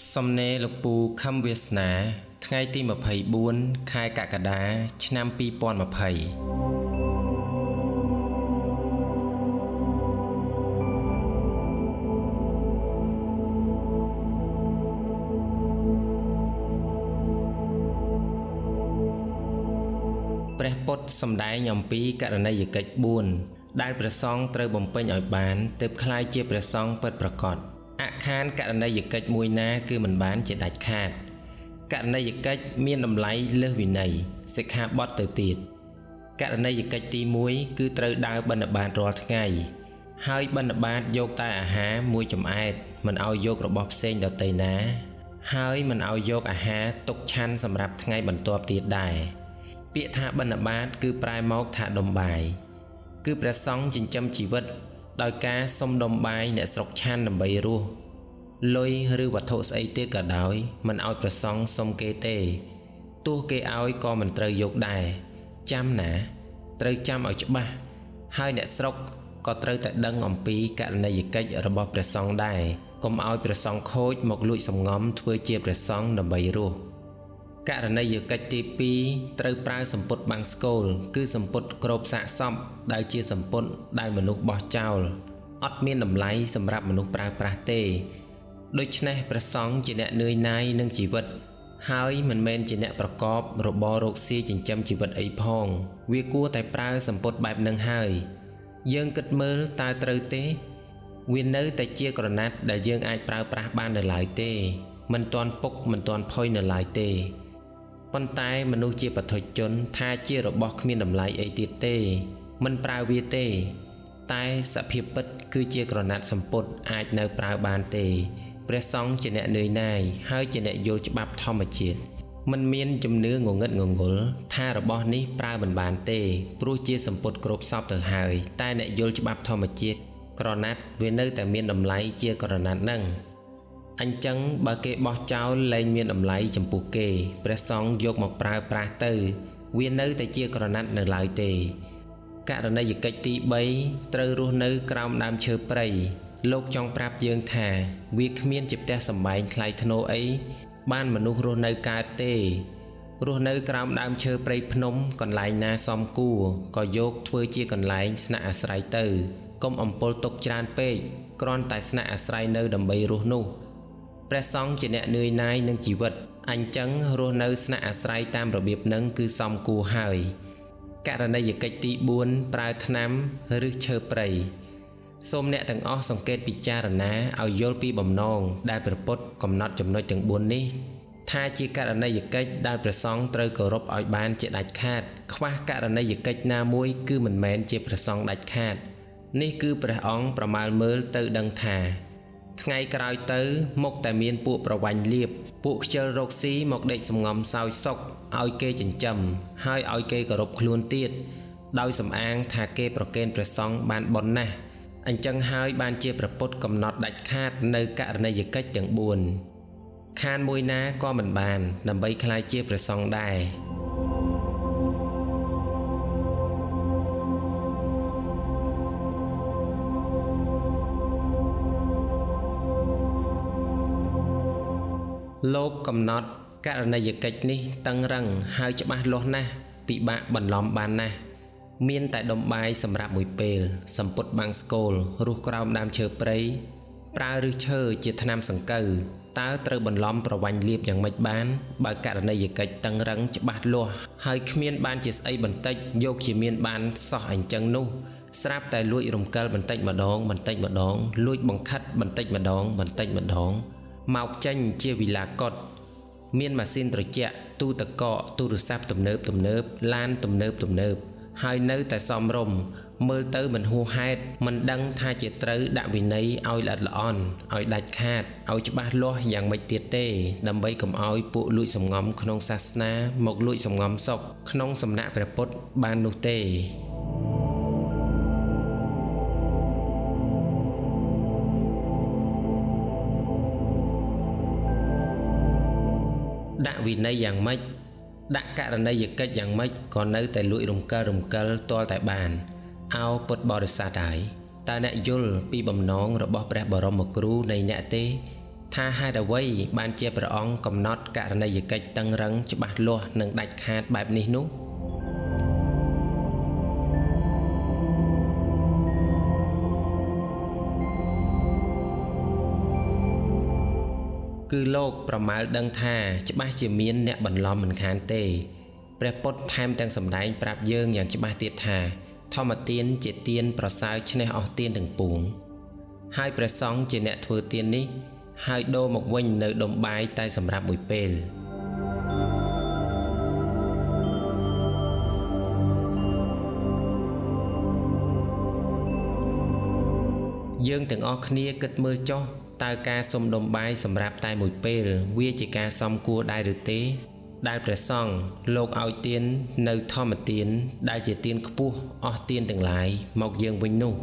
សំណេរលោកពូខឹមវាសនា ថ្ងៃទី24ខែកក្កដា ឆ្នាំ2020ព្រះពុទ្ធសម្ដែងអំពីករណីយកិច្ច4ដែលព្រះសង្ឃត្រូវបំពេញឲ្យបានទើបក្លាយជាព្រះសង្ឃពិតប្រាកដ អខានករណីយកិច្ចមួយណាគឺមិនបានជាដាច់ខាតករណីយកិច្ចមានតម្លៃលើសវិន័យសិក្ខាបទទៅទៀតករណីយកិច្ចទី1គឺត្រូវដើរបិណ្ឌបាតរាល់ថ្ងៃហើយបិណ្ឌបាតយកតែអាហារមួយចំអែតមិនឲ្យយករបស់ផ្សេងដទៃណា ហើយមិនឲ្យយកអាហារទុកឆាន់សម្រាប់ថ្ងៃបន្ទាប់ទៀតដែរពាក្យថាបិណ្ឌបាតគឺប្រែមកថាដុំបាយគឺព្រះសង្ឃចិញ្ចឹមជីវិត ដោយការសុំដុំបាយអ្នកស្រុកឆាន់ដើម្បីរស់លុយឬវត្ថុស្អីទៀតក៏ដោយមិនឲ្យប្រសង់សុំគេទេទោះគេឲ្យក៏មិនត្រូវយកដែរចាំណា ត្រូវចាំឲ្យច្បាស់ហើយអ្នកស្រុកក៏ត្រូវតែដឹងអំពីករណីយកិច្ចរបស់ព្រះសង្ឃដែរកុំឲ្យព្រះសង្ឃខូចមកលួចសំងំធ្វើជាព្រះសង្ឃដើម្បីរស់ ករណីយកិច្ចទី2ត្រូវប្រើសម្ពុតបាំងស្គលគឺសម្ពុតក្របសាកសពដែលជាសម្ពុតដែលមនុស្សបោះចោលអត់មានតម្លៃសម្រាប់មនុស្សប្រើប្រាស់ទេដូច្នេះព្រះសង្ឃជាអ្នកនឿយណាយនឹងជីវិត ហើយមិនមែនជាអ្នកប្រកបរបររកស៊ីចិញ្ចឹមជីវិតអីផង វាគួរតែប្រើសម្ពុតបែបនឹងហើយ យើងគិតមើលតើត្រូវទេវានៅតែជាក្រណាត់ដែលយើងអាចប្រើប្រាស់បាននៅឡើយទេ មិនទាន់ពុកមិនទាន់ផុយនៅឡើយទេ ប៉ុន្តែមនុស្សជាបឋិជន ថាជារបស់គ្មានតម្លៃអីទៀតទេ មិនប្រើវាទេ តែសភាពពិត គឺជាក្រណាត់សម្ពុតអាចនៅប្រើបានទេព្រះសង្ឃជាអ្នកនឿយណាយហើយជាអ្នកយល់ច្បាប់ធម្មជាតិមិនមានជំនឿងងឹតងងល់ថារបស់នេះប្រើមិនបានទេព្រោះជាសម្ពុតគ្រប់សពទៅហើយ តែអ្នកយល់ច្បាប់ធម្មជាតិក្រណាត់វានៅតែមានតម្លៃជាក្រណាត់នឹង អញ្ចឹងបើគេបោះចោលលែងមានតម្លៃចំពោះគេព្រះសង្ឃយកមកប្រើប្រាស់ទៅ វានៅតែជាក្រណាត់នៅឡើយទេករណីយកិច្ចទី3ត្រូវរស់នៅក្រោមដើមឈើព្រៃលោកចង់ប្រាប់យើងថា វាគ្មានជាផ្ទះសម្បែងថ្លៃថ្នូរអីបានមនុស្សរស់នៅកើតទេរស់នៅក្រោមដើមឈើព្រៃភ្នំកន្លែងណាសមគួរក៏យកធ្វើជាកន្លែងស្នាក់អាស្រ័យទៅកុំអំពុលទុកច្រើនពេកគ្រាន់តែស្នាក់អាស្រ័យនៅដើម្បីរស់នោះ ព្រះសង្ឃជាអ្នកនឿយណាយនឹងជីវិតអញ្ចឹងរស់នៅស្នាក់អាស្រ័យតាមរបៀបនឹងគឺសមគួរហើយករណីយកិច្ចទី4ប្រើថ្នាំឬឈើព្រៃសូមអ្នកទាំងអស់សង្កេតពិចារណាឲ្យយល់ពីបំណងដែលព្រះពុទ្ធកំណត់ចំណុចទាំង4នេះថាជាករណីយកិច្ចដែលព្រះសង្ឃត្រូវគោរពឲ្យបានជាដាច់ខាត ខ្វះករណីយកិច្ចណាមួយគឺមិនមែនជាព្រះសង្ឃដាច់ខាត នេះគឺព្រះអង្គប្រមាលមើលទៅដឹងថា ថ្ងៃក្រោយទៅ មកតែមានពួកប្រវាញ់លៀបពួកខ្ជិលរកស៊ីមកដេកសំងំសោយសុកឲ្យគេចិញ្ចឹមហើយឲ្យគេគោរពខ្លួនទៀតដោយសំអាងថាគេប្រកេនព្រះសង្ឃបានប៉ុណ្ណាស់អញ្ចឹងហើយបានជាប្រពុតកំណត់ដាច់ខាតនៅករណីយកិច្ចទាំង4ខានមួយណាក៏មិនបាន ដើម្បីក្លាយជាព្រះសង្ឃដែរ លោកកំណត់ករណីយកិច្ចនេះតឹងរឹងហើយច្បាស់លាស់ណាស់ពិបាកបន្លំបានណាស់មានតែដុំបាយសម្រាប់មួយពេលសម្ពុតបាំងស្គលរស់ក្រោមដើមឈើព្រៃប្រើឬឈើជាថ្នាំសង្កូវតើត្រូវបន្លំប្រវាញ់លៀបយ៉ាងម៉េចបានបើករណីយកិច្ចតឹងរឹងច្បាស់លាស់ហើយគ្មានបានជាស្អីបន្តិចយកជាមានបានសោះអញ្ចឹងនោះស្រាប់តែលួចរំកិលបន្តិចម្ដងបន្តិចម្ដងលួចបង្ខិតបន្តិចម្ដងបន្តិចម្ដង មកចេញជាវិឡាកុដមានម៉ាស៊ីនត្រជាក់ទូទឹកកកទូរស័ព្ទទំនើបទំនើបឡានទំនើបទំនើបហើយនៅតែសំរុំមើលទៅមិនហួសហេតុមិនដឹងថាជាត្រូវដាក់វិន័យឲ្យល្អិតល្អន់ឲ្យដាច់ខាតឲ្យច្បាស់លាស់យ៉ាងម៉េចទៀតទេ ដើម្បីកុំឲ្យពួកលួចសំងំក្នុងសាសនាមកលួចសំងំសុកក្នុងសំណាក់ព្រះពុទ្ធបាននោះទេ ដាក់វិន័យយ៉ាងម៉េចដាក់ករណីយកិច្ចយ៉ាងម៉េចក៏នៅតែលួចរំកិលរំកិលទាល់តែបានអោពុទ្ធបរិស័ទហើយតើអ្នកយល់ពីបំណងរបស់ព្រះបរមគ្រូនៃអ្នកទេ ថាហេតុអ្វីបានជាព្រះអង្គកំណត់ករណីយកិច្ចតឹងរឹងច្បាស់លាស់និងដាច់ខាតបែបនេះនោះ គឺលោកប្រមាលដឹងថា ច្បាស់ជាមានអ្នកបន្លំមិនខានទេព្រះពុទ្ធថែមទាំងសម្ដែងប្រាប់យើងយ៉ាងច្បាស់ទៀតថា ធម្មទានជាទានប្រសើរឈ្នះអស់ទានទាំងពួងហើយព្រះសង្ឃជាអ្នកធ្វើទាននេះ ហើយដូរមកវិញនៅដុំបាយតែសម្រាប់មួយពេលយើងទាំងអស់គ្នាគិតមើលចុះ តើការសុំដុំបាយសម្រាប់តែមួយពេល វាជាការសមគួរដែរឬទេ ដែលព្រះសង្ឃលោកឲ្យទាននៅធម្មទាន ដែលជាទានខ្ពស់អស់ទានទាំងឡាយមកយើងវិញនោះ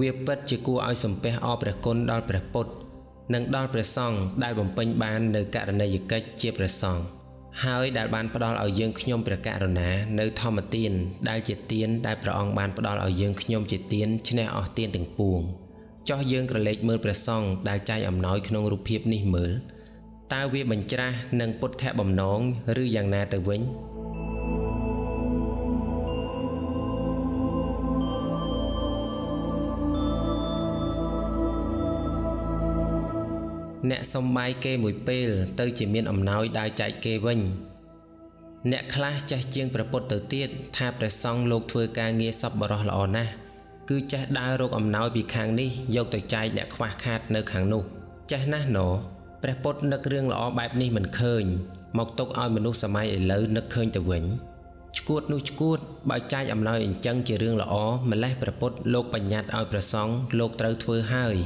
វាពិតជាគួរឲ្យសំពះអរព្រះគុណដល់ព្រះពុទ្ធ និងដល់ព្រះសង្ឃដែលបំពេញបាននៅករណីយកិច្ចជាព្រះសង្ឃហើយដែលបានផ្ដល់ឲ្យយើងខ្ញុំព្រះករុណានៅធម្មទានដែលជាទានដែលព្រះអង្គបានផ្ដល់ឲ្យយើងខ្ញុំជាទានឈ្នះអស់ទានទាំងពួងចោះយើងក្រឡេកមើលព្រះសង្ឃដែលចែកអំណោយក្នុងរូបភាពនេះមើលតើវាបញ្ច្រាស់នឹងពុទ្ធបំណងឬយ៉ាងណាទៅវិញ អ្នកសំបាយគេមួយពេល ទៅជាមានអំណោយដើរចែកគេវិញអ្នកខ្លះចេះជាងព្រះពុទ្ធទៅទៀតថាព្រះសង្ឃលោកធ្វើការងារសប្បុរសល្អណាស់គឺចេះដើររកអំណោយពីខាងនេះយកទៅចែកអ្នកខ្វះខាតនៅខាងនោះចេះណាស់ណោព្រះពុទ្ធនឹករឿងល្អបែបនេះមិនឃើញ មកទុកឲ្យមនុស្សសម័យឥឡូវនឹកឃើញទៅវិញឈួតនោះឈួតបើចែកអំណោយអញ្ចឹងជារឿងល្អម្លេះព្រះពុទ្ធលោកបញ្ញត្តិឲ្យព្រះសង្ឃលោកត្រូវធ្វើហើយ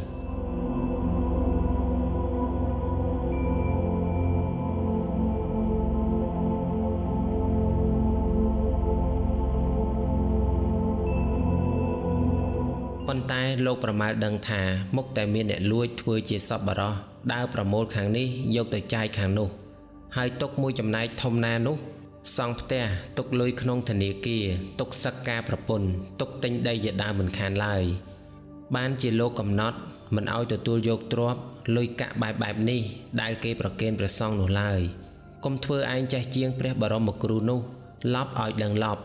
ប៉ុន្តែលោកប្រមាលដឹងថាមុខតែមានអ្នកលួចធ្វើជាសប្បុរសដើរប្រមូលខាងនេះយកទៅចាយខាងនោះ ហើយទុកមួយចំណែកធំណានោះសង់ផ្ទះទុកលុយក្នុងធនាគារទុកសឹកការប្រពន្ធទុកទិញដីជាដើមមិនខានឡើយបានជាលោកកំណត់មិនឲ្យទទួលយកទ្រព្យលុយកាក់បែបបែបនេះដែលគេប្រគេនព្រះសង្ឃនោះឡើយកុំធ្វើឯងចេះជាងព្រះបរមគ្រូនោះឡប់ឲ្យដឹងឡប់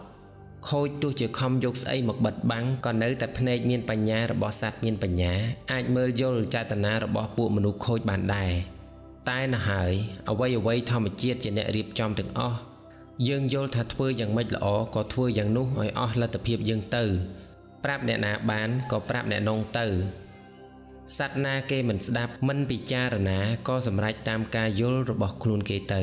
ខូចទោះជាខំយកស្អីមកបិទបាំងក៏នៅតែភ្នែកមានបញ្ញារបស់សត្វមានបញ្ញាអាចមើលយល់ចេតនារបស់ពួកមនុស្សខូចបានដែរតែណោះហើយអ្វីអ្វីធម្មជាតិជាអ្នករៀបចំទាំងអស់យើងយល់ថាធ្វើយ៉ាងម៉េចល្អក៏ធ្វើយ៉ាងនោះឲ្យអស់លទ្ធភាពយើងទៅ ប្រាប់អ្នកណាបានក៏ប្រាប់អ្នកនងទៅសត្វណាគេមិនស្ដាប់មិនពិចារណាក៏សម្រេចតាមការយល់របស់ខ្លួនគេទៅ